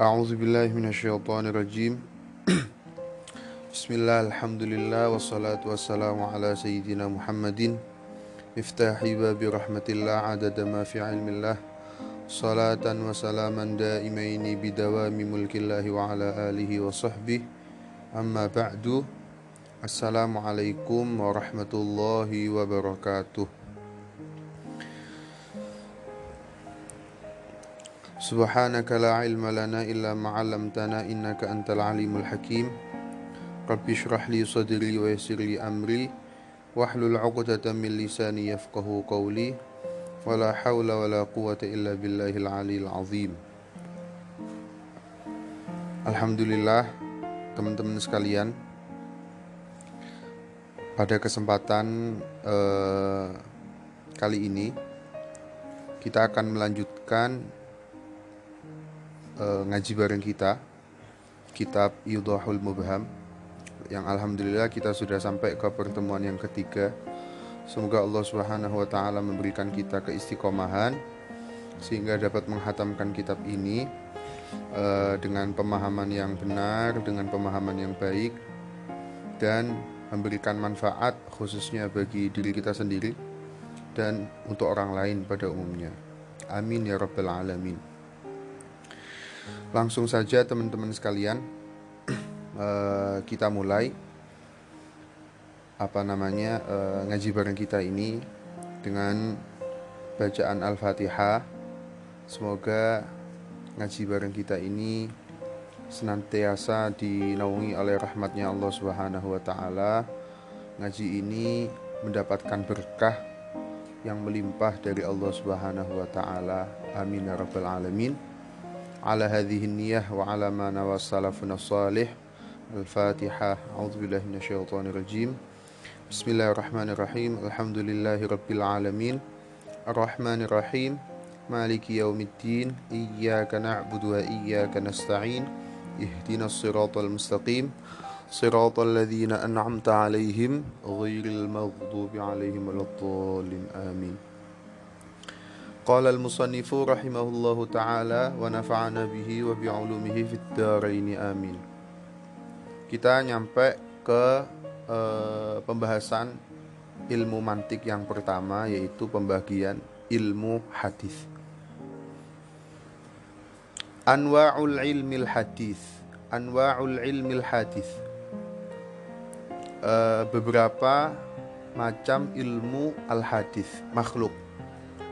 أعوذ بالله من الشيطان الرجيم. بسم الله الحمد لله والصلاة والسلام على سيدنا محمد. مفتاح باب رحمة الله عدد ما في علم الله. صلاة وسلاما دائمين بدوام ملك الله وعلى آله وصحبه. أما بعد السلام عليكم ورحمة الله وبركاته. سبحانك لا علم لنا إلا ما علمتنا إنك أنت العليم الحكيم رب اشرح لي صدري ويسر لي أمري واحلل عقدة من لساني يفقه قولي ولا حول ولا قوة إلا بالله العلي العظيم Alhamdulillah teman-teman sekalian pada kesempatan eh, kali ini kita akan melanjutkan uh, ngaji bareng kita kitab Yudhahul Mubham yang alhamdulillah kita sudah sampai ke pertemuan yang ketiga. Semoga Allah Subhanahu wa taala memberikan kita keistiqomahan sehingga dapat menghatamkan kitab ini uh, dengan pemahaman yang benar, dengan pemahaman yang baik dan memberikan manfaat khususnya bagi diri kita sendiri dan untuk orang lain pada umumnya. Amin ya rabbal alamin. Langsung saja teman-teman sekalian eh, kita mulai apa namanya eh, ngaji bareng kita ini dengan bacaan Al-Fatihah. Semoga ngaji bareng kita ini senantiasa dinaungi oleh rahmatnya Allah Subhanahu wa taala. Ngaji ini mendapatkan berkah yang melimpah dari Allah Subhanahu wa taala. Amin ya rabbal alamin. على هذه النية وعلى ما نوى سلفنا الصالح. الفاتحة. أعوذ بالله من الشيطان الرجيم. بسم الله الرحمن الرحيم. الحمد لله رب العالمين. الرحمن الرحيم. مالك يوم الدين. إياك نعبد وإياك نستعين. اهدنا الصراط المستقيم. صراط الذين أنعمت عليهم غير المغضوب عليهم ولا الضالين. آمين. Al-musannifu rahimahullahu taala wa nafa'ana bihi wa bi'ulumihi fid dharain amin. Kita nyampe ke uh, pembahasan ilmu mantik yang pertama yaitu pembagian ilmu hadis. Anwa'ul ilmil hadis. Anwa'ul ilmil hadis. Uh, beberapa macam ilmu al-hadis, makhluk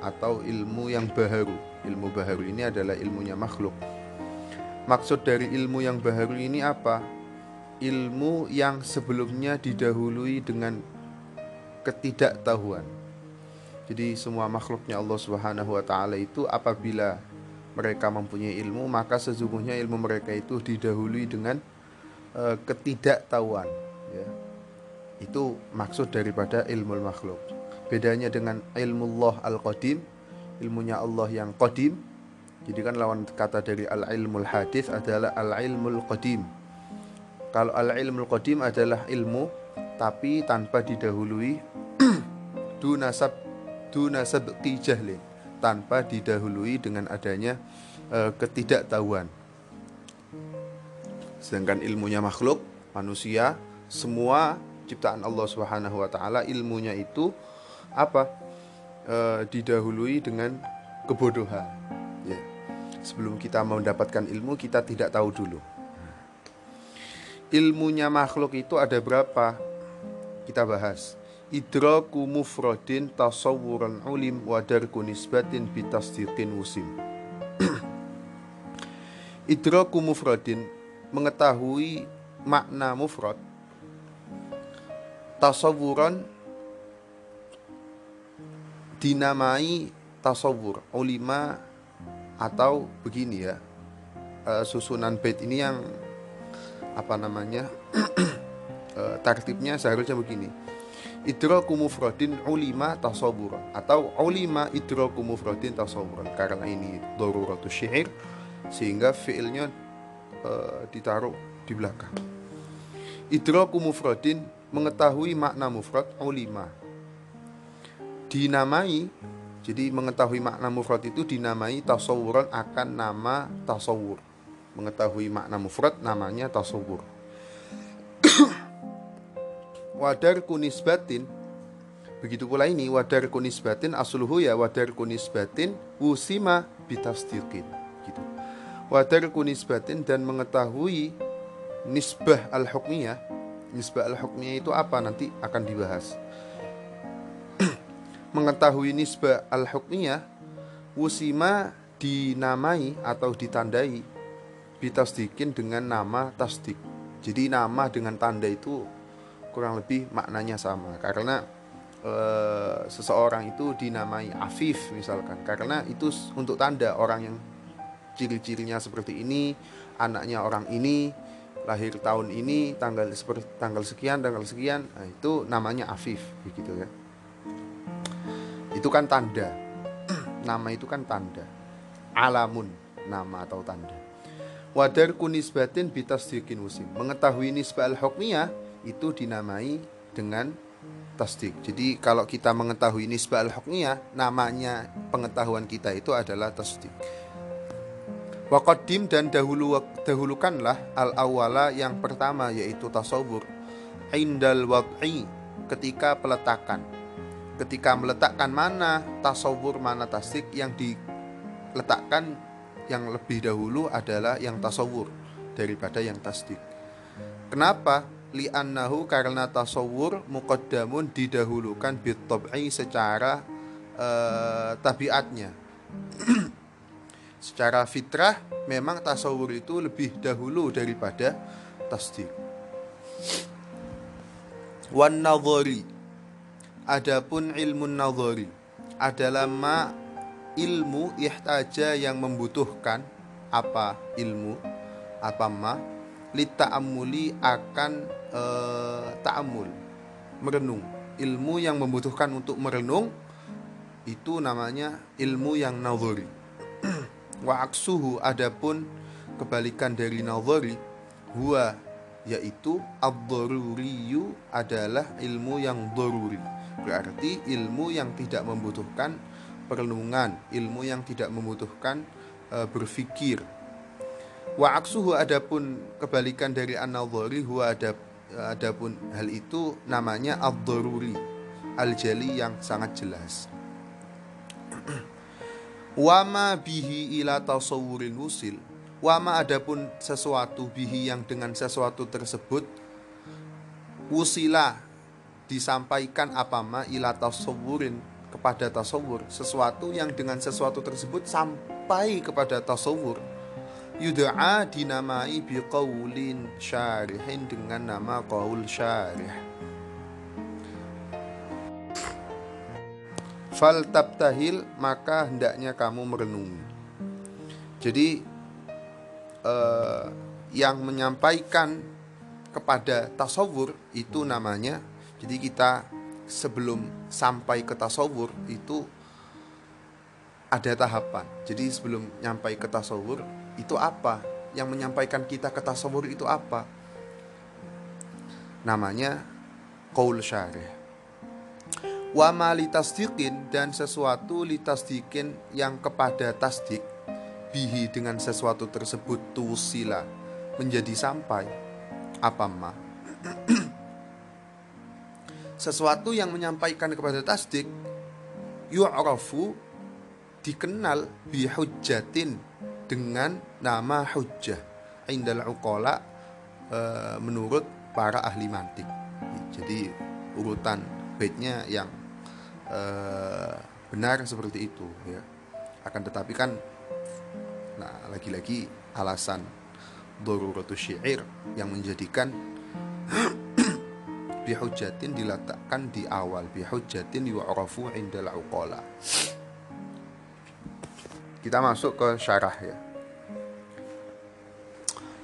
atau ilmu yang baharu. Ilmu baharu ini adalah ilmunya makhluk. Maksud dari ilmu yang baharu ini apa? Ilmu yang sebelumnya didahului dengan ketidaktahuan. Jadi semua makhluknya Allah Subhanahu wa taala itu apabila mereka mempunyai ilmu, maka sesungguhnya ilmu mereka itu didahului dengan uh, ketidaktahuan, ya. Itu maksud daripada ilmu makhluk. Bedanya dengan ilmu Allah al-qadim, ilmunya Allah yang qadim. Jadi kan lawan kata dari al-ilmul hadis adalah al-ilmul qadim. Kalau al-ilmul qadim adalah ilmu tapi tanpa didahului dunasab dunasab jahlin, tanpa didahului dengan adanya uh, ketidaktahuan. Sedangkan ilmunya makhluk, manusia, semua ciptaan Allah Subhanahu wa taala ilmunya itu apa? E, didahului dengan kebodohan. Ya. Sebelum kita mendapatkan ilmu kita tidak tahu dulu. Ilmunya makhluk itu ada berapa? Kita bahas. Idraku mufradin tasawuran ulim wadarku nisbatin bitasdiqin wusim. Idraku mufradin mengetahui makna mufrad tasawuran dinamai tasawur ulima atau begini ya. Uh, susunan bait ini yang apa namanya uh, tertibnya seharusnya begini. Idraku mufradin ulima tasawur atau ulima idraku mufradin tasawur karena ini daruratus syair sehingga fiilnya uh, ditaruh di belakang. Idraku mufradin mengetahui makna mufrad ulima dinamai. Jadi mengetahui makna mufrad itu dinamai tasawuran akan nama tasawur. Mengetahui makna mufrad namanya tasawur. Wadar kunisbatin begitu pula ini wadar kunisbatin asluhu ya wadar kunisbatin wusima bitasdiqin gitu. Wadar kunisbatin dan mengetahui nisbah al-hukmiyah. Nisbah al-hukmiyah itu apa? Nanti akan dibahas mengetahui nisbah al-hukmiyah wusima dinamai atau ditandai bitasdikin dengan nama tasdik. Jadi nama dengan tanda itu kurang lebih maknanya sama. Karena e, seseorang itu dinamai Afif misalkan. Karena itu untuk tanda orang yang ciri-cirinya seperti ini anaknya orang ini lahir tahun ini tanggal seperti tanggal sekian tanggal sekian nah, itu namanya Afif begitu ya itu kan tanda nama itu kan tanda alamun nama atau tanda wadar kunisbatin bitasdiqin musim mengetahui nisbah al-hukmiyah itu dinamai dengan tasdik. Jadi kalau kita mengetahui nisbah al-hukmiyah, namanya pengetahuan kita itu adalah tasdik. Waqaddim dan dahulu dahulukanlah al-awwala yang pertama yaitu tasawur indal wad'i ketika peletakan. Ketika meletakkan mana tasawur mana tasdik yang diletakkan yang lebih dahulu adalah yang tasawur daripada yang tasdik. Kenapa? li'annahu karena tasawur muqaddamun didahulukan bitab'i secara uh, tabiatnya secara fitrah memang tasawur itu lebih dahulu daripada tasdik wan adapun ilmu nadhari adalah ma ilmu ihtaja yang membutuhkan. Apa ilmu? Apa ma? Lita'amuli akan e, ta'amul merenung. Ilmu yang membutuhkan untuk merenung itu namanya ilmu yang nazari wa aksuhu adapun kebalikan dari nazari huwa yaitu ad adalah ilmu yang daruri berarti ilmu yang tidak membutuhkan perenungan ilmu yang tidak membutuhkan e, berfikir Wa aksuhu adapun kebalikan dari an-nadhari huwa adab adapun hal itu namanya ad-daruri al-jali yang sangat jelas. Wama bihi ila tasawurin wusil Wama adapun sesuatu bihi yang dengan sesuatu tersebut Wusila disampaikan apa ma ila tasawurin kepada tasawur. Sesuatu yang dengan sesuatu tersebut sampai kepada tasawur. Yud'a dinamai biqaulin syarihin dengan nama qaul syarih. Fal tabtahil maka hendaknya kamu merenungi. Jadi eh, yang menyampaikan kepada tasawur itu namanya jadi kita sebelum sampai ke tasawur itu ada tahapan jadi sebelum nyampai ke tasawur itu apa? Yang menyampaikan kita ke tasawur itu apa? Namanya qaul syarih. Wa ma dan sesuatu litasdiqin yang kepada tasdik bihi dengan sesuatu tersebut tusila menjadi sampai apa ma sesuatu yang menyampaikan kepada tasdik yu'rafu dikenal bihujjatin dengan nama hujjah indal uqala e, menurut para ahli mantik. Jadi urutan baitnya yang e, benar seperti itu ya. Akan tetapi kan nah lagi-lagi alasan daruratu syair yang menjadikan bihujjatin diletakkan di awal bihujjatin yu'rafu indal uqala kita masuk ke syarah ya.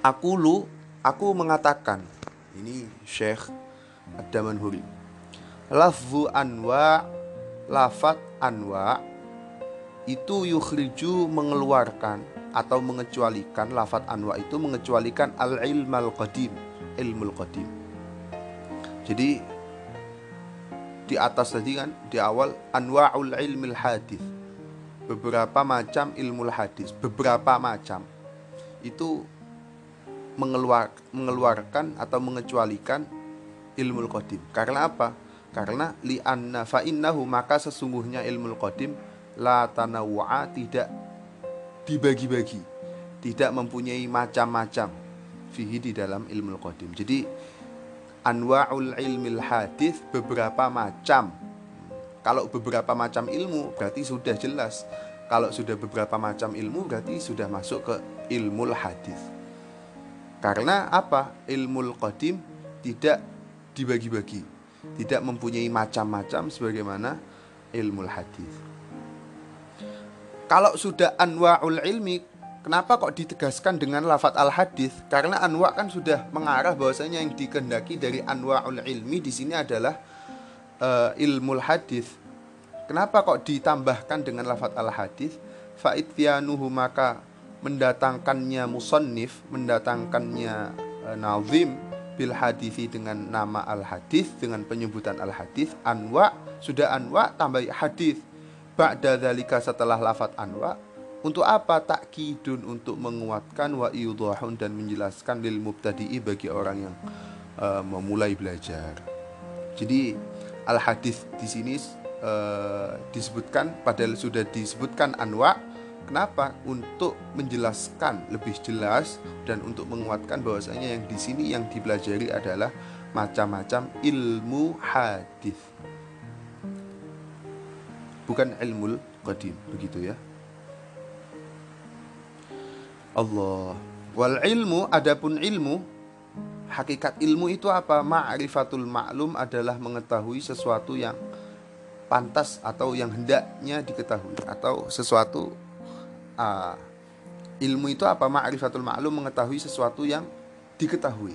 Aku lu, aku mengatakan. Ini Syekh Ad-Damanhuri. Lafzu anwa, lafat anwa itu yukhriju mengeluarkan atau mengecualikan lafat anwa itu mengecualikan al ilmal qadim ilmul qadim jadi di atas tadi kan di awal anwa'ul ilmil hadith beberapa macam ilmu hadis beberapa macam itu mengeluar, mengeluarkan atau mengecualikan ilmu qadim. Karena apa? Karena li'anna fa innahu maka sesungguhnya ilmu qadim la tanawwa tidak dibagi-bagi, tidak mempunyai macam-macam fihi di dalam ilmu qadim. Jadi anwa'ul ilmil hadis beberapa macam. Kalau beberapa macam ilmu berarti sudah jelas. Kalau sudah beberapa macam ilmu berarti sudah masuk ke ilmu hadis. Karena apa? Ilmu qadim tidak dibagi-bagi, tidak mempunyai macam-macam sebagaimana ilmu hadis. Kalau sudah anwa'ul ilmi, kenapa kok ditegaskan dengan lafat al hadis? Karena anwa kan sudah mengarah bahwasanya yang dikehendaki dari anwa'ul ilmi di sini adalah uh, ilmu hadis. Kenapa kok ditambahkan dengan lafat al hadis? Fa'ityanuhu maka mendatangkannya musannif, mendatangkannya uh, nazim bil hadisi dengan nama al hadis dengan penyebutan al hadis anwa sudah anwa tambah hadis ba'da dzalika setelah lafat anwa untuk apa takkidun untuk menguatkan wa yudhahun dan menjelaskan lil mubtadi'i bagi orang yang uh, memulai belajar. Jadi al hadis di sini uh, disebutkan padahal sudah disebutkan anwa Kenapa? Untuk menjelaskan lebih jelas dan untuk menguatkan bahwasanya yang di sini yang dipelajari adalah macam-macam ilmu hadis. Bukan ilmu qadim, begitu ya. Allah. Wal ilmu adapun ilmu hakikat ilmu itu apa? Ma'rifatul ma'lum adalah mengetahui sesuatu yang pantas atau yang hendaknya diketahui atau sesuatu uh, ilmu itu apa ma'rifatul ma'lum mengetahui sesuatu yang diketahui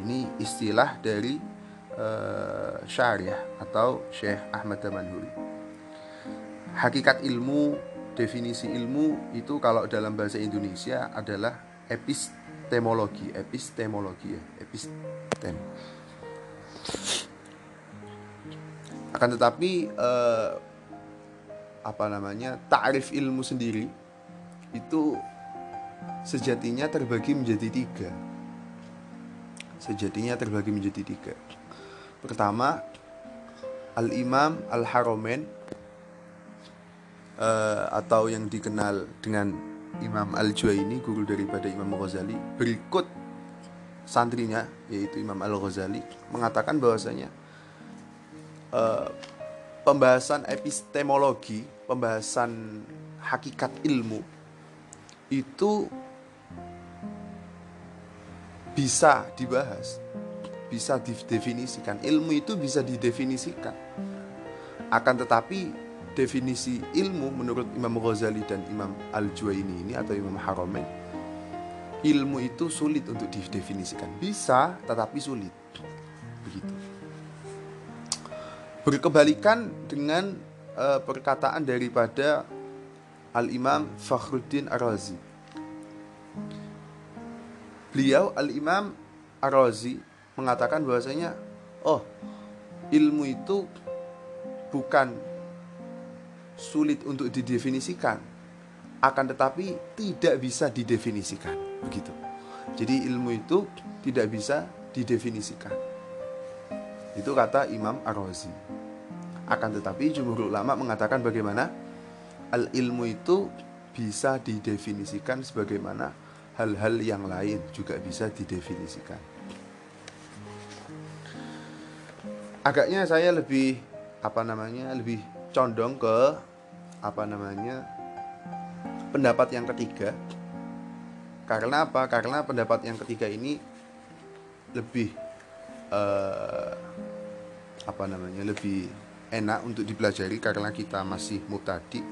ini istilah dari uh, syariah atau Syekh Ahmad Damanhuri hakikat ilmu definisi ilmu itu kalau dalam bahasa Indonesia adalah epistemologi epistemologi ya epistem akan tetapi uh, apa namanya takrif ilmu sendiri itu sejatinya terbagi menjadi tiga. Sejatinya terbagi menjadi tiga. Pertama al imam al haromen uh, atau yang dikenal dengan imam al juwaini guru daripada imam ghazali berikut santrinya yaitu imam al ghazali mengatakan bahwasanya uh, pembahasan epistemologi, pembahasan hakikat ilmu itu bisa dibahas, bisa didefinisikan. Ilmu itu bisa didefinisikan. Akan tetapi definisi ilmu menurut Imam Ghazali dan Imam Al-Juwaini ini atau Imam Haramain ilmu itu sulit untuk didefinisikan. Bisa, tetapi sulit. Begitu berkebalikan dengan uh, perkataan daripada Al-Imam Fakhruddin Ar-Razi. Beliau Al-Imam Ar-Razi mengatakan bahwasanya oh, ilmu itu bukan sulit untuk didefinisikan, akan tetapi tidak bisa didefinisikan, begitu. Jadi ilmu itu tidak bisa didefinisikan. Itu kata Imam Ar-Razi. Akan tetapi jumhur ulama mengatakan bagaimana al ilmu itu bisa didefinisikan sebagaimana hal-hal yang lain juga bisa didefinisikan. Agaknya saya lebih apa namanya lebih condong ke apa namanya pendapat yang ketiga. Karena apa? Karena pendapat yang ketiga ini lebih uh, apa namanya lebih enak untuk dipelajari karena kita masih mutadi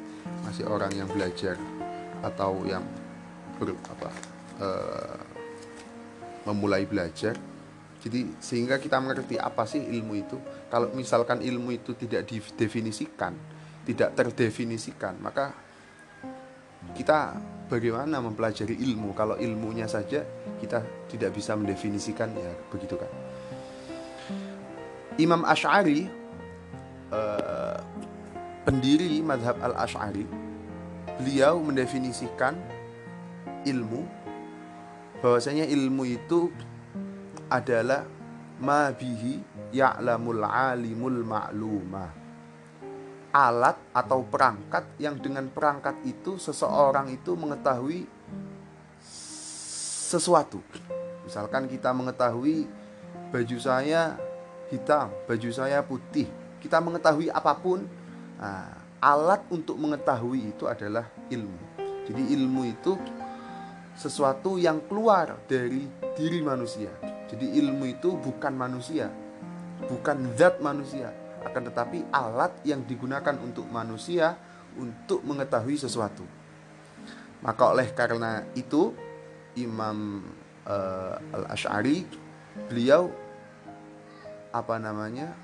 masih orang yang belajar atau yang ber, apa uh, memulai belajar. Jadi sehingga kita mengerti apa sih ilmu itu. Kalau misalkan ilmu itu tidak didefinisikan tidak terdefinisikan maka kita bagaimana mempelajari ilmu? Kalau ilmunya saja kita tidak bisa mendefinisikan ya begitu kan Imam Ash'ari uh, pendiri madhab al-Ash'ari beliau mendefinisikan ilmu bahwasanya ilmu itu adalah ma bihi ya'lamul alimul ma'lumah alat atau perangkat yang dengan perangkat itu seseorang itu mengetahui sesuatu. Misalkan kita mengetahui baju saya hitam baju saya putih kita mengetahui apa pun nah, alat untuk mengetahui itu adalah ilmu. Jadi ilmu itu sesuatu yang keluar dari diri manusia. Jadi ilmu itu bukan manusia, bukan zat manusia, akan tetapi alat yang digunakan untuk manusia untuk mengetahui sesuatu. Maka oleh karena itu Imam uh, eh, Al Ashari beliau apa namanya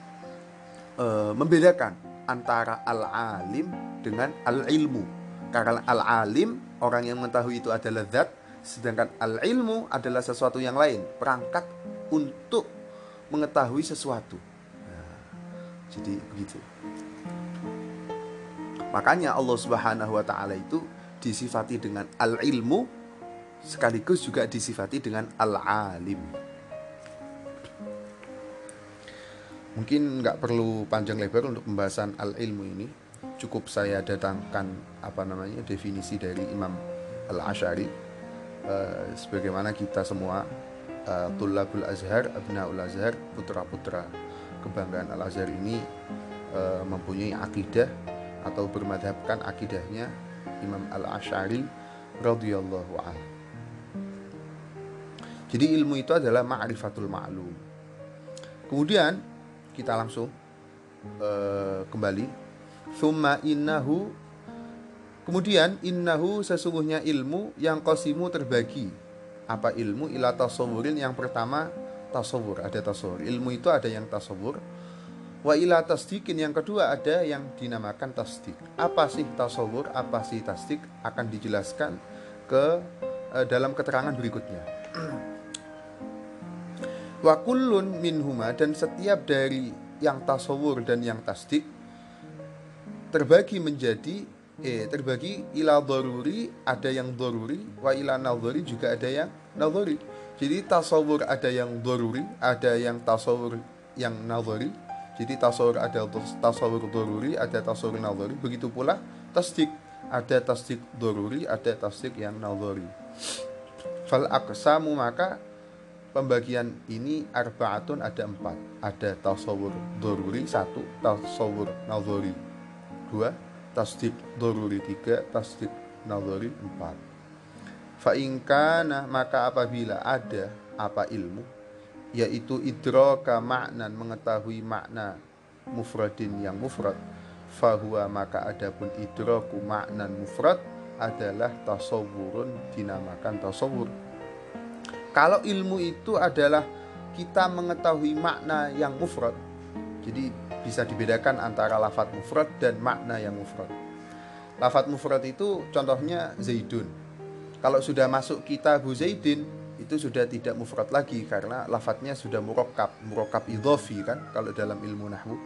uh, membedakan antara al alim dengan al ilmu. Karena al alim orang yang mengetahui itu adalah zat, Sedangkan al-ilmu adalah sesuatu yang lain, perangkat untuk mengetahui sesuatu. Jadi begitu. Makanya Allah Subhanahu wa taala itu disifati dengan al-ilmu sekaligus juga disifati dengan al-alim. Mungkin nggak perlu panjang lebar untuk pembahasan al-ilmu ini. Cukup saya datangkan apa namanya definisi dari Imam Al-Asy'ari uh, sebagaimana kita semua uh, Tulabul Azhar, Abnaul Azhar, putra-putra kebanggaan Al Azhar ini uh, mempunyai akidah atau bermadhabkan akidahnya Imam Al Ashari radhiyallahu anhu. Jadi ilmu itu adalah ma'rifatul ma'lum. Kemudian kita langsung uh, kembali. Thumma innahu Kemudian innahu sesungguhnya ilmu yang kosimu terbagi. Apa ilmu? Ila tasawurin yang pertama tasawur, ada tasawur. Ilmu itu ada yang tasawur. Wa ila tasdikin yang kedua ada yang dinamakan tasdik. Apa sih tasawur? Apa sih tasdik? Akan dijelaskan ke uh, dalam keterangan berikutnya. Wa kullun minhuma dan setiap dari yang tasawur dan yang tasdik terbagi menjadi eh terbagi ila doruri ada yang doruri wa ila nadhari juga ada yang nadhari. Jadi tasawur ada yang doruri ada yang tasawur yang nadhari. Jadi tasawur ada tasawur doruri ada tasawur nadhari. Begitu pula tasdik ada tasdik doruri ada tasdik yang nadhari. Fal aqsamu maka pembagian ini arbaatun ada empat. Ada tasawur doruri satu tasawur nadhari. Dua tasdik doruri tasdik nazari empat. Fa'ingkana maka apabila ada apa ilmu yaitu idroka maknan mengetahui makna mufradin yang mufrad fahuwa maka adapun idroku maknan mufrad adalah tasawurun dinamakan tasawur kalau ilmu itu adalah kita mengetahui makna yang mufrad jadi bisa dibedakan antara lafat mufrad dan makna yang mufrad. Lafat mufrad itu contohnya Zaidun. Kalau sudah masuk kitab Zaidin itu sudah tidak mufrad lagi karena lafadznya sudah murokab, murokab idhofi kan kalau dalam ilmu nahwu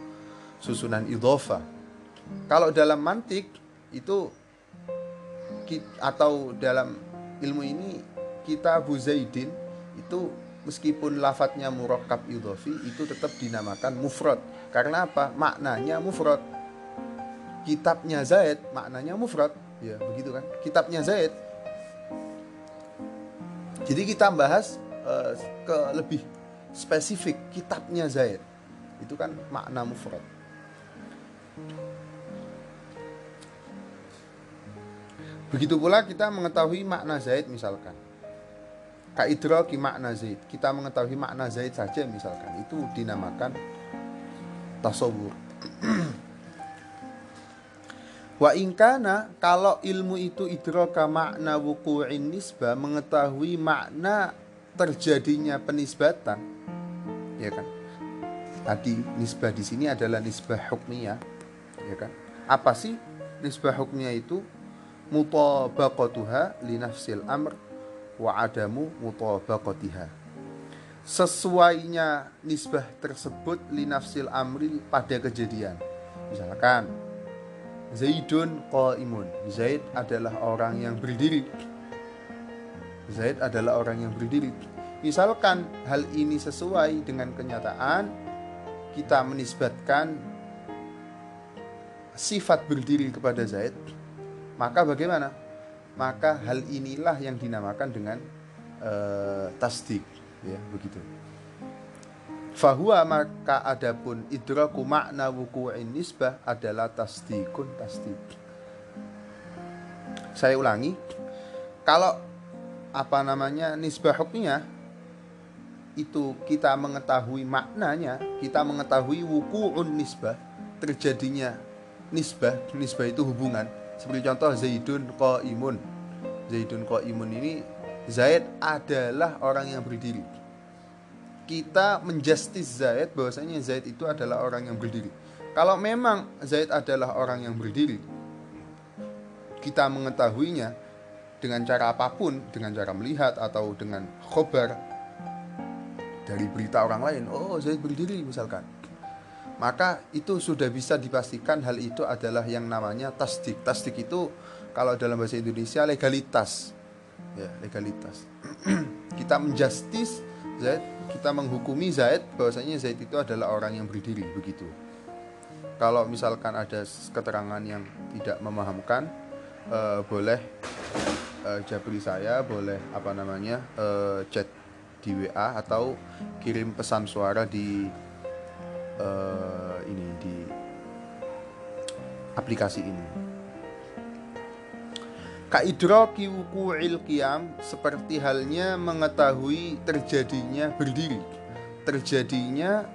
susunan idhofa. Kalau dalam mantik itu atau dalam ilmu ini kita Zaidin itu meskipun lafadznya murokab idhofi itu tetap dinamakan mufrad karena apa? Maknanya mufrad. Kitabnya Zaid maknanya mufrad. Ya, begitu kan? Kitabnya Zaid. Jadi kita bahas uh, ke lebih spesifik kitabnya Zaid. Itu kan makna mufrad. Begitu pula kita mengetahui makna Zaid misalkan. Kaidraki makna Zaid. Kita mengetahui makna Zaid saja misalkan. Itu dinamakan tasawur Wa ingkana kalau ilmu itu idraka makna wuku'in nisbah mengetahui makna terjadinya penisbatan ya kan? Tadi nisbah di sini adalah nisbah hukmiyah ya kan? Apa sih nisbah hukmiyah itu? Mutabaqatuha li nafsil amr wa adamu mutabaqatiha sesuainya nisbah tersebut linafsil amri pada kejadian. Misalkan Zaidun qaimun. Zaid adalah orang yang berdiri. Zaid adalah orang yang berdiri. Misalkan hal ini sesuai dengan kenyataan, kita menisbatkan sifat berdiri kepada Zaid, maka bagaimana? Maka hal inilah yang dinamakan dengan uh, tasdik, ya begitu. Fahuwa maka adapun idraku makna wuku'in nisbah adalah tasdikun tasdik. Saya ulangi, kalau apa namanya nisbah hukmnya itu kita mengetahui maknanya, kita mengetahui wuku'un nisbah, terjadinya nisbah, nisbah itu hubungan. Seperti contoh Zaidun imun Zaidun imun ini Zaid adalah orang yang berdiri kita menjustis Zaid bahwasanya Zaid itu adalah orang yang berdiri. Kalau memang Zaid adalah orang yang berdiri, kita mengetahuinya dengan cara apa pun, dengan cara melihat atau dengan khobar dari berita orang lain, oh Zaid berdiri misalkan. Maka itu sudah bisa dipastikan hal itu adalah yang namanya tasdik. Tasdik itu kalau dalam bahasa Indonesia legalitas. Ya, legalitas. kita menjustis Zaid kita menghukumi Zaid bahwasanya Zaid itu adalah orang yang berdiri begitu kalau misalkan ada keterangan yang tidak memahamkan uh, boleh uh, jabri saya boleh apa namanya uh, chat di WA atau kirim pesan suara di uh, ini di aplikasi ini Kaidroki wuku'il qiyam seperti halnya mengetahui terjadinya berdiri. Terjadinya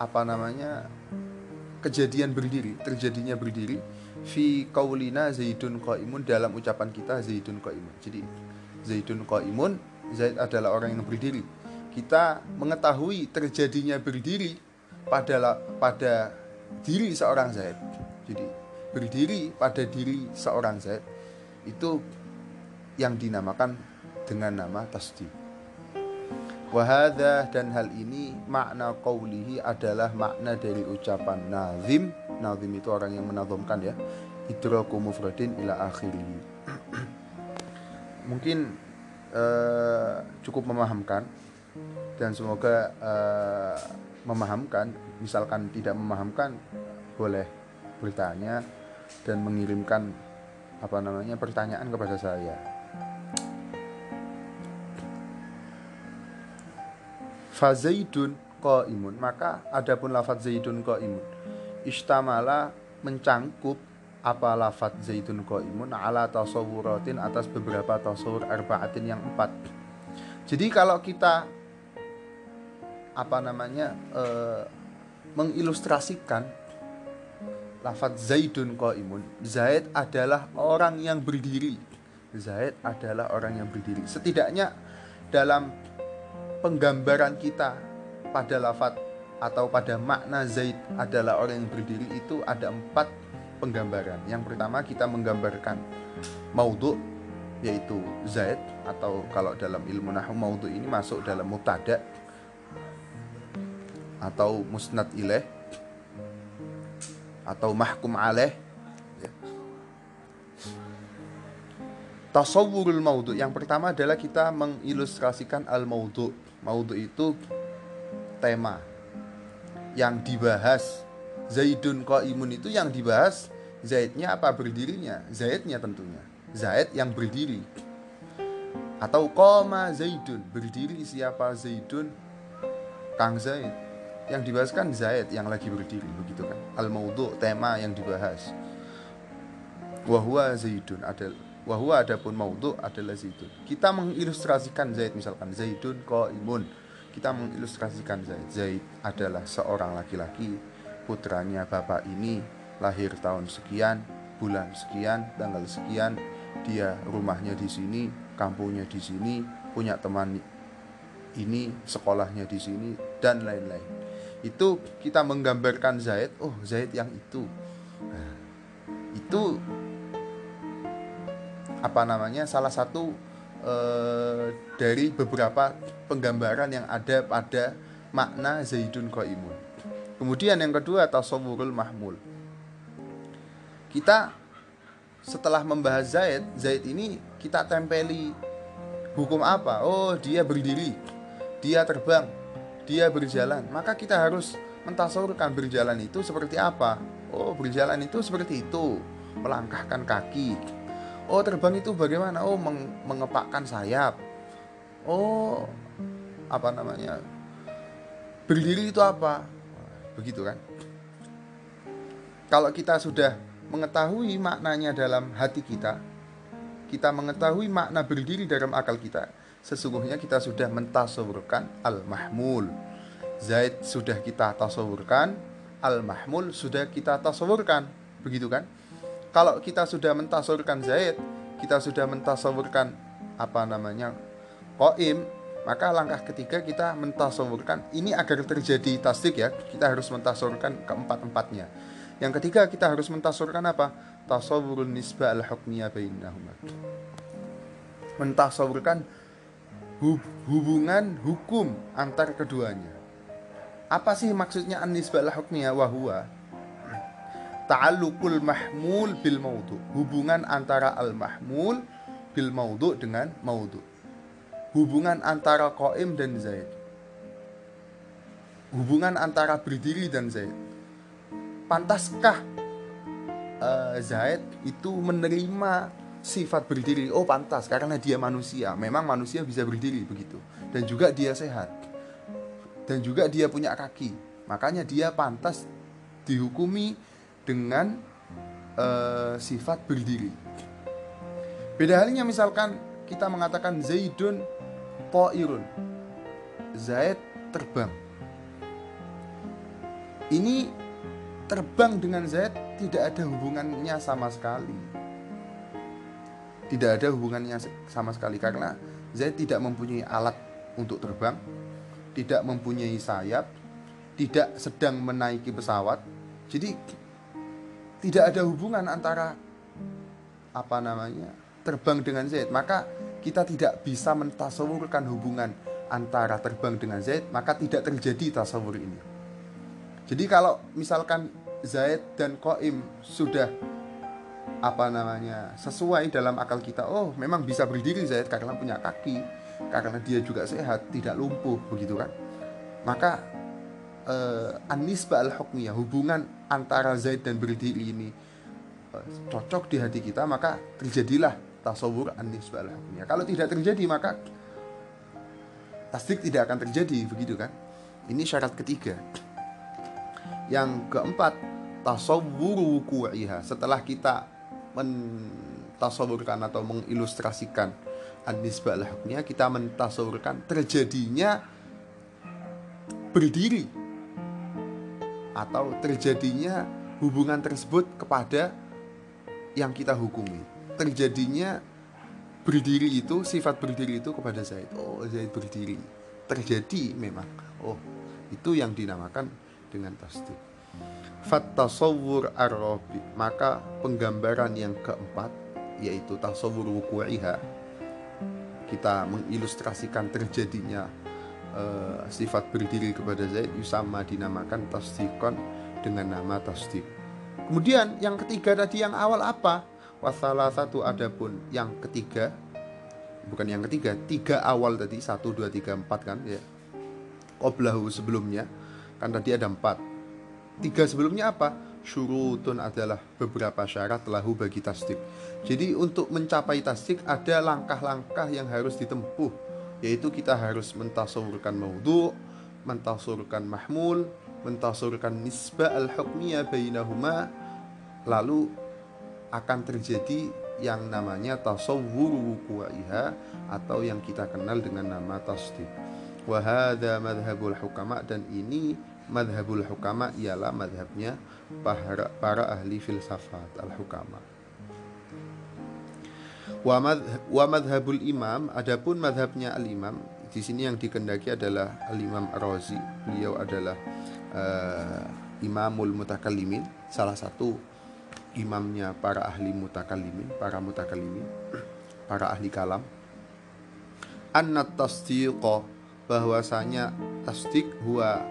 apa namanya? kejadian berdiri, terjadinya berdiri fi qaulina zaidun qaimun dalam ucapan kita zaidun qaimun. Jadi zaidun qaimun, Zaid adalah orang yang berdiri. Kita mengetahui terjadinya berdiri pada pada diri seorang Zaid. Jadi berdiri pada diri seorang Zaid itu yang dinamakan dengan nama tasdi. Wahada dan hal ini makna qawlihi adalah makna dari ucapan nazim. Nazim itu orang yang menazumkan ya. Idraku mufradin ila akhirih. Mungkin uh, cukup memahamkan dan semoga uh, memahamkan. Misalkan tidak memahamkan boleh bertanya dan mengirimkan apa namanya pertanyaan kepada saya. Fazaidun imun maka adapun lafat zaidun imun istamala mencangkup apa lafat zaidun imun ala tasawuratin atas beberapa tasawur arbaatin yang empat. Jadi kalau kita apa namanya e, mengilustrasikan lafat Zaidun imun Zaid adalah orang yang berdiri. Zaid adalah orang yang berdiri. Setidaknya dalam penggambaran kita pada lafat atau pada makna Zaid adalah orang yang berdiri itu ada empat penggambaran. Yang pertama kita menggambarkan maudhu yaitu Zaid atau kalau dalam ilmu nahu maudhu ini masuk dalam mutada atau musnad ilaih atau mahkum alaih ya. tasawwurul maudhu yang pertama adalah kita mengilustrasikan al maudhu maudhu itu tema yang dibahas. Zaidun imun itu yang dibahas Zaidnya apa berdirinya? Zaidnya tentunya. Zaid yang berdiri. Atau koma Zaidun berdiri siapa Zaidun? Kang Zaid yang dibahas kan Zaid yang lagi berdiri begitu kan? Al maudhu tema yang dibahas. Wahwa Zaidun ada wahwa adapun maudhu adalah Zaidun. Kita mengilustrasikan Zaid misalkan Zaidun imun kita mengilustrasikan Zaid. Zaid adalah seorang laki-laki putranya bapak ini lahir tahun sekian bulan sekian tanggal sekian. Dia rumahnya di sini kampungnya di sini punya teman ini sekolahnya di sini dan lain-lain itu kita menggambarkan Zaid oh Zaid yang itu. Nah, itu apa namanya salah satu eh, dari beberapa penggambaran yang ada pada makna Zaidun Qaimun. Kemudian yang kedua tasawurul mahmul. Kita setelah membahas Zaid Zaid ini kita tempeli hukum apa? Oh, dia berdiri, dia terbang, dia berjalan. Maka kita harus mentasawurkan berjalan itu seperti apa? Oh, berjalan itu seperti itu, melangkahkan kaki. Oh, terbang itu bagaimana? Oh, meng mengepakkan sayap. Oh, apa namanya? Berdiri itu apa? Begitu kan? Kalau kita sudah mengetahui maknanya dalam hati kita, kita mengetahui makna berdiri dalam akal kita, sesungguhnya kita sudah mentasawurkan al-mahmul. Zaid sudah kita tasawurkan, al-mahmul sudah kita tasawurkan. Begitu kan? Kalau kita sudah mentasawurkan Zaid, kita sudah mentasawurkan apa namanya? Qaim, maka langkah ketiga kita mentasawurkan ini agar terjadi tasdik ya, kita harus mentasawurkan keempat-empatnya. Yang ketiga kita harus mentasawurkan apa? Tasawurun nisbah al-hukmiyah bainahuma. Mentasawurkan hubungan hukum antar keduanya. Apa sih maksudnya an-nisbah wahwa? Ta'alluqul mahmul bil maudu. Hubungan antara al-mahmul bil maudu dengan maudu. Hubungan antara qaim dan zaid. Hubungan antara berdiri dan zaid. Pantaskah uh, Zaid itu menerima sifat berdiri? Oh pantas karena dia manusia. Memang manusia bisa berdiri begitu. Dan juga dia sehat. Dan juga dia punya kaki. Makanya dia pantas dihukumi dengan uh, sifat berdiri. Beda halnya misalkan kita mengatakan Zaidun Ta'irun. Zaid terbang. Ini terbang dengan Zaid tidak ada hubungannya sama sekali. Tidak ada hubungannya sama sekali karena Zaid tidak mempunyai alat untuk terbang, tidak mempunyai sayap, tidak sedang menaiki pesawat. Jadi tidak ada hubungan antara apa namanya terbang dengan Zaid. Maka kita tidak bisa mentasawurkan hubungan antara terbang dengan Zaid, maka tidak terjadi tasawur ini. Jadi kalau misalkan Zaid dan Qaim sudah apa namanya sesuai dalam akal kita. Oh memang bisa berdiri Zaid karena punya kaki karena dia juga sehat tidak lumpuh begitu kan? Maka eh, anisba al hukmiyah hubungan antara Zaid dan berdiri ini eh, cocok di hati kita maka terjadilah tasawur anisba al hukmiyah kalau tidak terjadi maka tasdik tidak akan terjadi begitu kan? Ini syarat ketiga. Yang keempat, tasawwuru wuku'iha. Setelah kita mentasawurkan atau mengilustrasikan an-nisbah hukmiyah, kita mentasawurkan terjadinya berdiri atau terjadinya hubungan tersebut kepada yang kita hukumi. Terjadinya berdiri itu, sifat berdiri itu kepada Zaid. Oh, Zaid berdiri. Terjadi memang. Oh, itu yang dinamakan dengan tasdik. Fat tasawur ar maka penggambaran yang keempat yaitu tasawur wuku'iha kita mengilustrasikan terjadinya uh, sifat berdiri kepada Zaid Yusama dinamakan tasdikon dengan nama tasdik. Kemudian yang ketiga tadi yang awal apa? Wasalah satu adapun yang ketiga bukan yang ketiga tiga awal tadi satu dua tiga empat kan ya Qoblahu sebelumnya Kan tadi ada empat. Tiga sebelumnya apa? Syurutun adalah beberapa syarat lahu bagi tasdik. Jadi untuk mencapai tasdik ada langkah-langkah yang harus ditempuh. Yaitu kita harus mentasawurkan maudhu, mentasawurkan mahmul, mentasawurkan nisbah al-hukmiyah bainahuma. Lalu akan terjadi yang namanya tasawwur wuku'iha atau yang kita kenal dengan nama tasdik. Wahada madhabul hukama dan ini madhabul hukama ialah madhabnya para, para ahli filsafat al hukama wa, madhabul imam adapun madhabnya al imam di sini yang dikendaki adalah al imam Razi. Beliau adalah uh, imamul mutakallimin salah satu imamnya para ahli mutakallimin para mutakallimin para ahli kalam. Annat tasdiqa bahwasanya tasdik huwa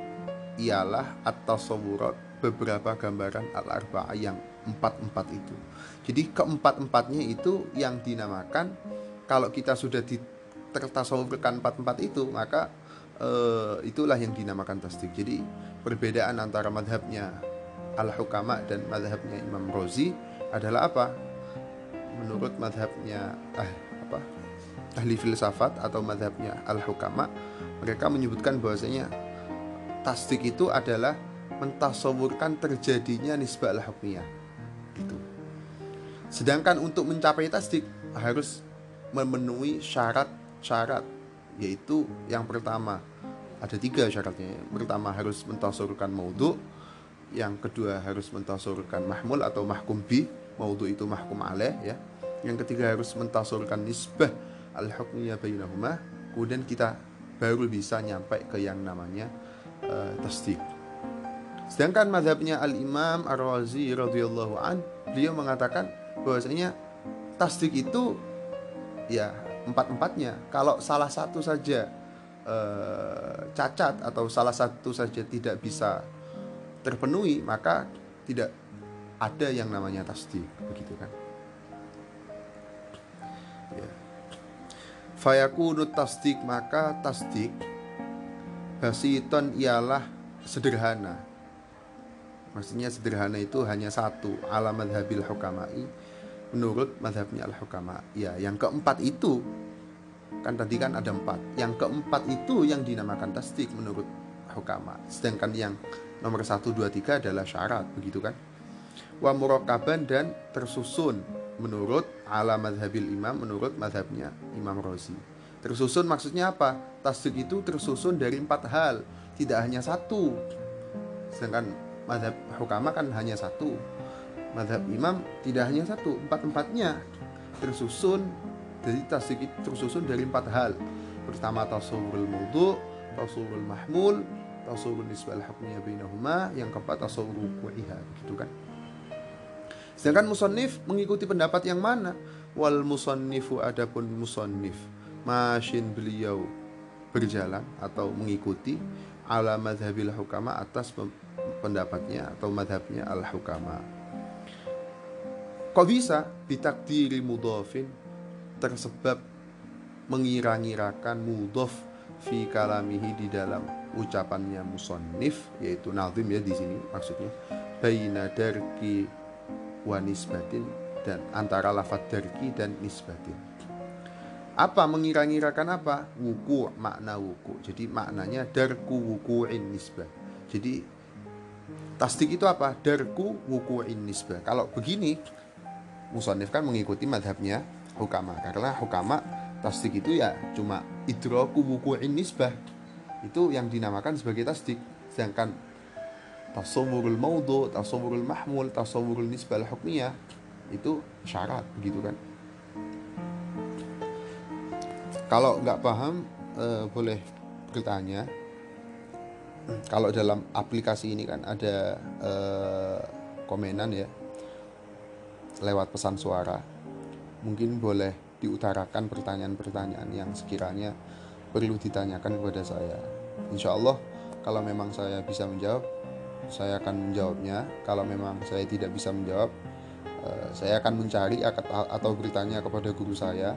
ialah atau tasawurat beberapa gambaran al-arba'ah yang empat-empat itu. Jadi keempat-empatnya itu yang dinamakan kalau kita sudah di tertasawurkan empat-empat itu maka uh, itulah yang dinamakan tasdik. Jadi perbedaan antara madhabnya al-hukama dan madhabnya Imam Rozi adalah apa? Menurut madhabnya ah, apa? Ahli filsafat atau madhabnya al-hukama mereka menyebutkan bahwasanya tasdik itu adalah mentasawurkan terjadinya nisbah al-hukmiyah itu sedangkan untuk mencapai tasdik harus memenuhi syarat-syarat yaitu yang pertama ada tiga syaratnya. Pertama harus mentasurkan maudhu. Yang kedua harus mentasurkan mahmul atau mahkum bi. Maudhu itu mahkum alaih ya. Yang ketiga harus mentasurkan nisbah al-hukmiyah bainahuma. Kemudian kita baru bisa nyampe ke yang namanya uh, tasdik sedangkan madhabnya al-imam ar-razi radhiyallahu an beliau mengatakan bahwasanya tasdik itu ya empat-empatnya. Kalau salah satu saja eh, cacat atau salah satu saja tidak bisa terpenuhi, maka tidak ada yang namanya tasdik, begitu kan? Ya. Tasdik maka tasdik basiton ialah sederhana. Maksudnya sederhana itu hanya satu alamat habil hukamai menurut madhabnya al-hukama. Ya, yang keempat itu kan tadi kan ada empat. Yang keempat itu yang dinamakan tasdik menurut hukama. Sedangkan yang nomor satu dua tiga adalah syarat, begitu kan? Wa murakaban dan tersusun menurut ala madhabil imam menurut madhabnya Imam Rozi. Tersusun maksudnya apa? Tasdik itu tersusun dari empat hal, tidak hanya satu. Sedangkan madhab hukama kan hanya satu. Madhab imam tidak hanya satu empat-empatnya tersusun. Jadi tasdik itu tersusun dari empat hal. Pertama tasawurul maudu tasawurul mahmul tasawurul nisbal hukmiyah bainahuma yang keempat tasawurul ku'iha gitu kan? Sedangkan musannif mengikuti pendapat yang mana? Wal musannifu adapun musannif mashin beliau berjalan atau mengikuti ala madhabil hukama atas pendapatnya atau madhabnya al hukama. Kok bisa? Bitakdiri mudofin tersebab mengira-ngirakan mudof fi kalamihi di dalam ucapannya musonnif yaitu nazim ya di sini maksudnya baina darki wa nisbatin dan antara lafat darki dan nisbatin apa? Mengira-ngirakan apa? Wuku makna wuku. Jadi maknanya darku wuku'in nisbah. Jadi tasdik itu apa? Darku wuku'in nisbah. Kalau begini musonif kan mengikuti madhabnya hukama. Karena hukama tasdik itu ya cuma idroku buku nisbah. Itu yang dinamakan sebagai tasdik. Sedangkan tasawurul maudhu tasawurul mahmul tasawurul nisbah hukmiyah itu syarat begitu kan kalau nggak paham eh, boleh bertanya kalau dalam aplikasi ini kan ada eh, komenan ya lewat pesan suara. Mungkin boleh diutarakan pertanyaan-pertanyaan yang sekiranya perlu ditanyakan kepada saya. Insya Allah kalau memang saya bisa menjawab, saya akan menjawabnya. Kalau memang saya tidak bisa menjawab, eh, saya akan mencari atau bertanya kepada guru saya,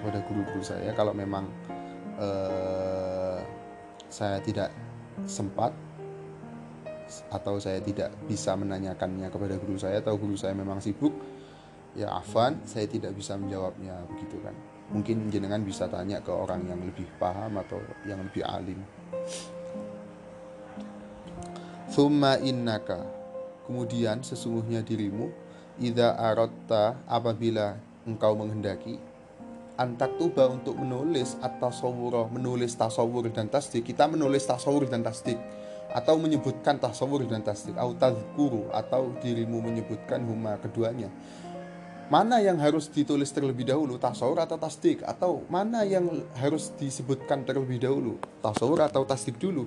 kepada guru-guru saya. Kalau memang uh, saya tidak sempat atau saya tidak bisa menanyakannya kepada guru saya atau guru saya memang sibuk ya afan saya tidak bisa menjawabnya begitu kan mungkin jenengan bisa tanya ke orang yang lebih paham atau yang lebih alim Thumma innaka Kemudian sesungguhnya dirimu Ida arotta apabila engkau menghendaki Antak tuba untuk menulis atau Menulis tasawur dan tasdik. Kita menulis tasawur dan tasdik. Atau menyebutkan tasawur dan tasdik. Atau tadhkuru atau dirimu menyebutkan huma keduanya. Mana yang harus ditulis terlebih dahulu tasawur atau tasdik? Atau mana yang harus disebutkan terlebih dahulu tasawur atau tasdik dulu?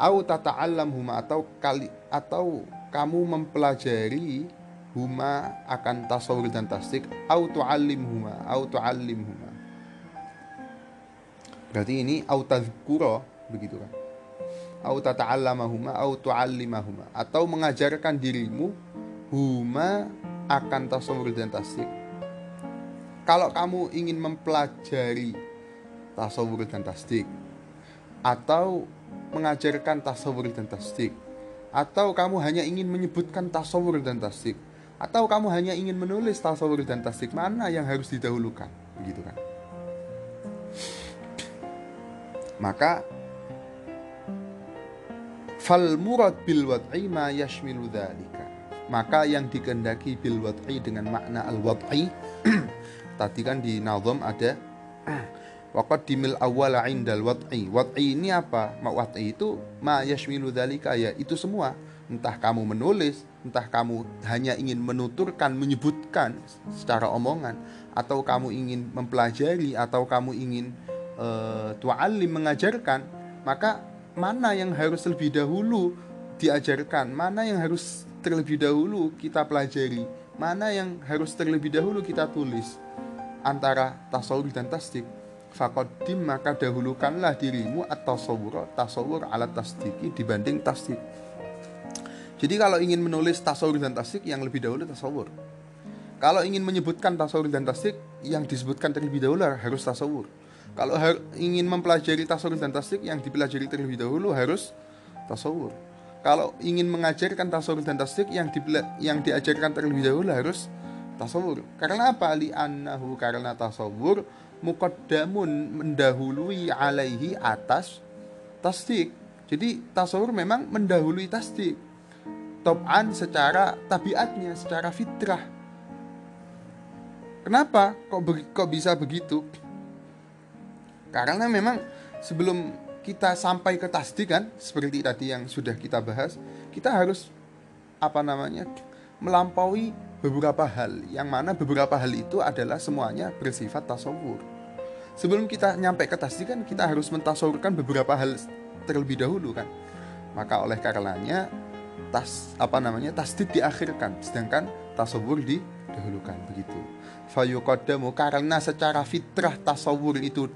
Au tata'allam huma atau kali atau kamu mempelajari huma akan tasawur dan tasdik au tu'allim huma au tu'allim huma berarti ini au tadhkura begitu kan? Au tata'allamahuma au tu'allimahuma. Atau mengajarkan dirimu huma akan tasawur dan tasdik. Kalau kamu ingin mempelajari tasawur dan tasdik atau mengajarkan tasawur dan tasdik atau kamu hanya ingin menyebutkan tasawur dan tasdik atau kamu hanya ingin menulis tasawur dan tasdik mana yang harus didahulukan begitu kan maka fal murad bil wad'i ma yashmilu dhalika maka yang dikehendaki bil wad'i dengan makna al wad'i tadi kan di nazam ada Waqad dimil awwala indal wad'i. Wad'i ini apa? Wad'i itu ma yashmilu dzalika ya itu semua. Entah kamu menulis, entah kamu hanya ingin menuturkan, menyebutkan secara omongan atau kamu ingin mempelajari atau kamu ingin uh, tu'allim mengajarkan, maka mana yang harus lebih dahulu diajarkan, mana yang harus terlebih dahulu kita pelajari, mana yang harus terlebih dahulu kita tulis? Antara tasawuf dan tasdik. Fakodim maka dahulukanlah dirimu atau tasawur tasawur alat tasdiki dibanding tasdik jadi kalau ingin menulis tasawur dan tasdik yang lebih dahulu tasawur kalau ingin menyebutkan tasawur dan tasdik yang disebutkan terlebih dahulu harus tasawur kalau ingin mempelajari tasawur dan tasdik yang dipelajari terlebih dahulu harus tasawur kalau ingin mengajarkan tasawur dan tasdik yang yang diajarkan terlebih dahulu harus tasawur karena apa? Li annahu karena tasawur muqaddamun mendahului alaihi atas tasdik. Jadi tasawur memang mendahului tasdik. Top'an secara tabiatnya, secara fitrah. Kenapa kok kok bisa begitu? Karena memang sebelum kita sampai ke tasdik kan, seperti tadi yang sudah kita bahas, kita harus apa namanya? melampaui beberapa hal yang mana beberapa hal itu adalah semuanya bersifat tasawur sebelum kita nyampe ke tasdik kan kita harus mentasawurkan beberapa hal terlebih dahulu kan maka oleh karenanya tas apa namanya tasdik diakhirkan sedangkan tasawur didahulukan begitu. Fayuqaddamu karena secara fitrah tasawur itu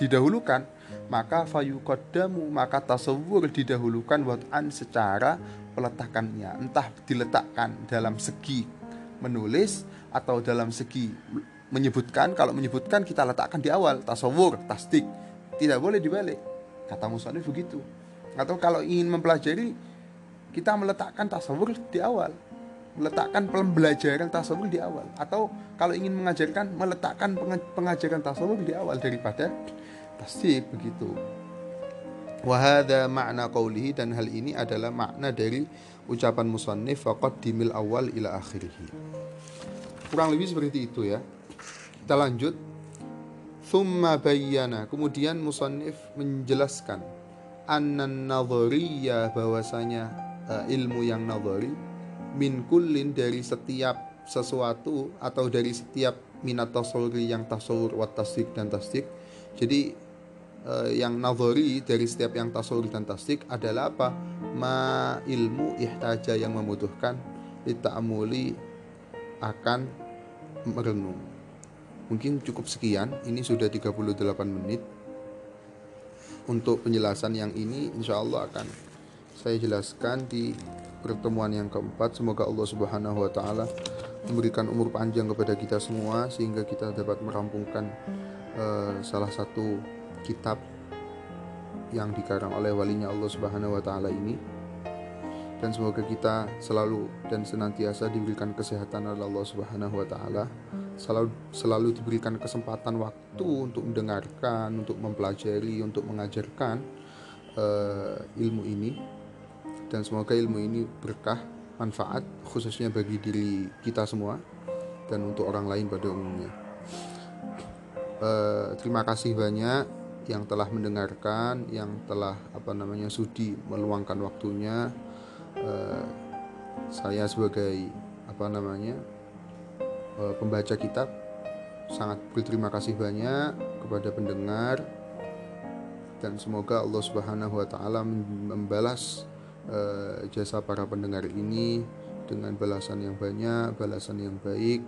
didahulukan maka fayuqaddamu maka tasawur didahulukan wad'an secara peletakannya. Entah diletakkan dalam segi menulis atau dalam segi menyebutkan. Kalau menyebutkan kita letakkan di awal tasawur tasdik. Tidak boleh dibalik. Kata musonif begitu. Atau kalau ingin mempelajari kita meletakkan tasawur di awal. Meletakkan pembelajaran tasawur di awal. Atau kalau ingin mengajarkan meletakkan pengajaran tasawur di awal daripada tasdik begitu. Wahada makna qawlihi dan hal ini adalah makna dari ucapan musannif faqad dimil awal ila akhirih. Kurang lebih seperti itu ya. Kita lanjut. Thumma bayyana. Kemudian musannif menjelaskan annan nadhariyah bahwasanya uh, ilmu yang nadhari min kullin dari setiap sesuatu atau dari setiap minat tasawuri yang tasawur wa tasdik dan tasdik. Jadi uh, yang nadhari dari setiap yang tasawur dan tasdik adalah apa? Ma ilmu ihtaja yang membutuhkan dita'amuli akan merenung. Mungkin cukup sekian, ini sudah 38 menit. Untuk penjelasan yang ini insya Allah akan saya jelaskan di pertemuan yang keempat. Semoga Allah Subhanahu wa taala memberikan umur panjang kepada kita semua sehingga kita dapat merampungkan uh, salah satu kitab yang dikarang oleh walinya Allah Subhanahu wa taala ini dan semoga kita selalu dan senantiasa diberikan kesehatan oleh Allah Subhanahu wa taala selalu selalu diberikan kesempatan waktu untuk mendengarkan, untuk mempelajari, untuk mengajarkan uh, ilmu ini dan semoga ilmu ini berkah, manfaat khususnya bagi diri kita semua dan untuk orang lain pada umumnya. Uh, terima kasih banyak yang telah mendengarkan, yang telah apa namanya sudi meluangkan waktunya. Uh, saya sebagai apa namanya uh, pembaca kitab sangat berterima kasih banyak kepada pendengar dan semoga Allah Subhanahu wa taala membalas uh, jasa para pendengar ini dengan balasan yang banyak, balasan yang baik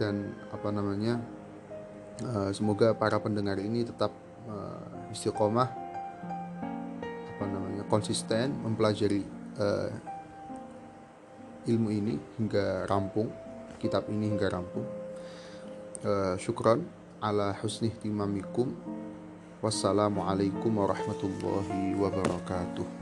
dan apa namanya uh, semoga para pendengar ini tetap uh, istiqomah apa namanya konsisten mempelajari uh, ilmu ini hingga rampung kitab ini hingga rampung. Uh, syukron ala husni timamikum. Wassalamualaikum warahmatullahi wabarakatuh.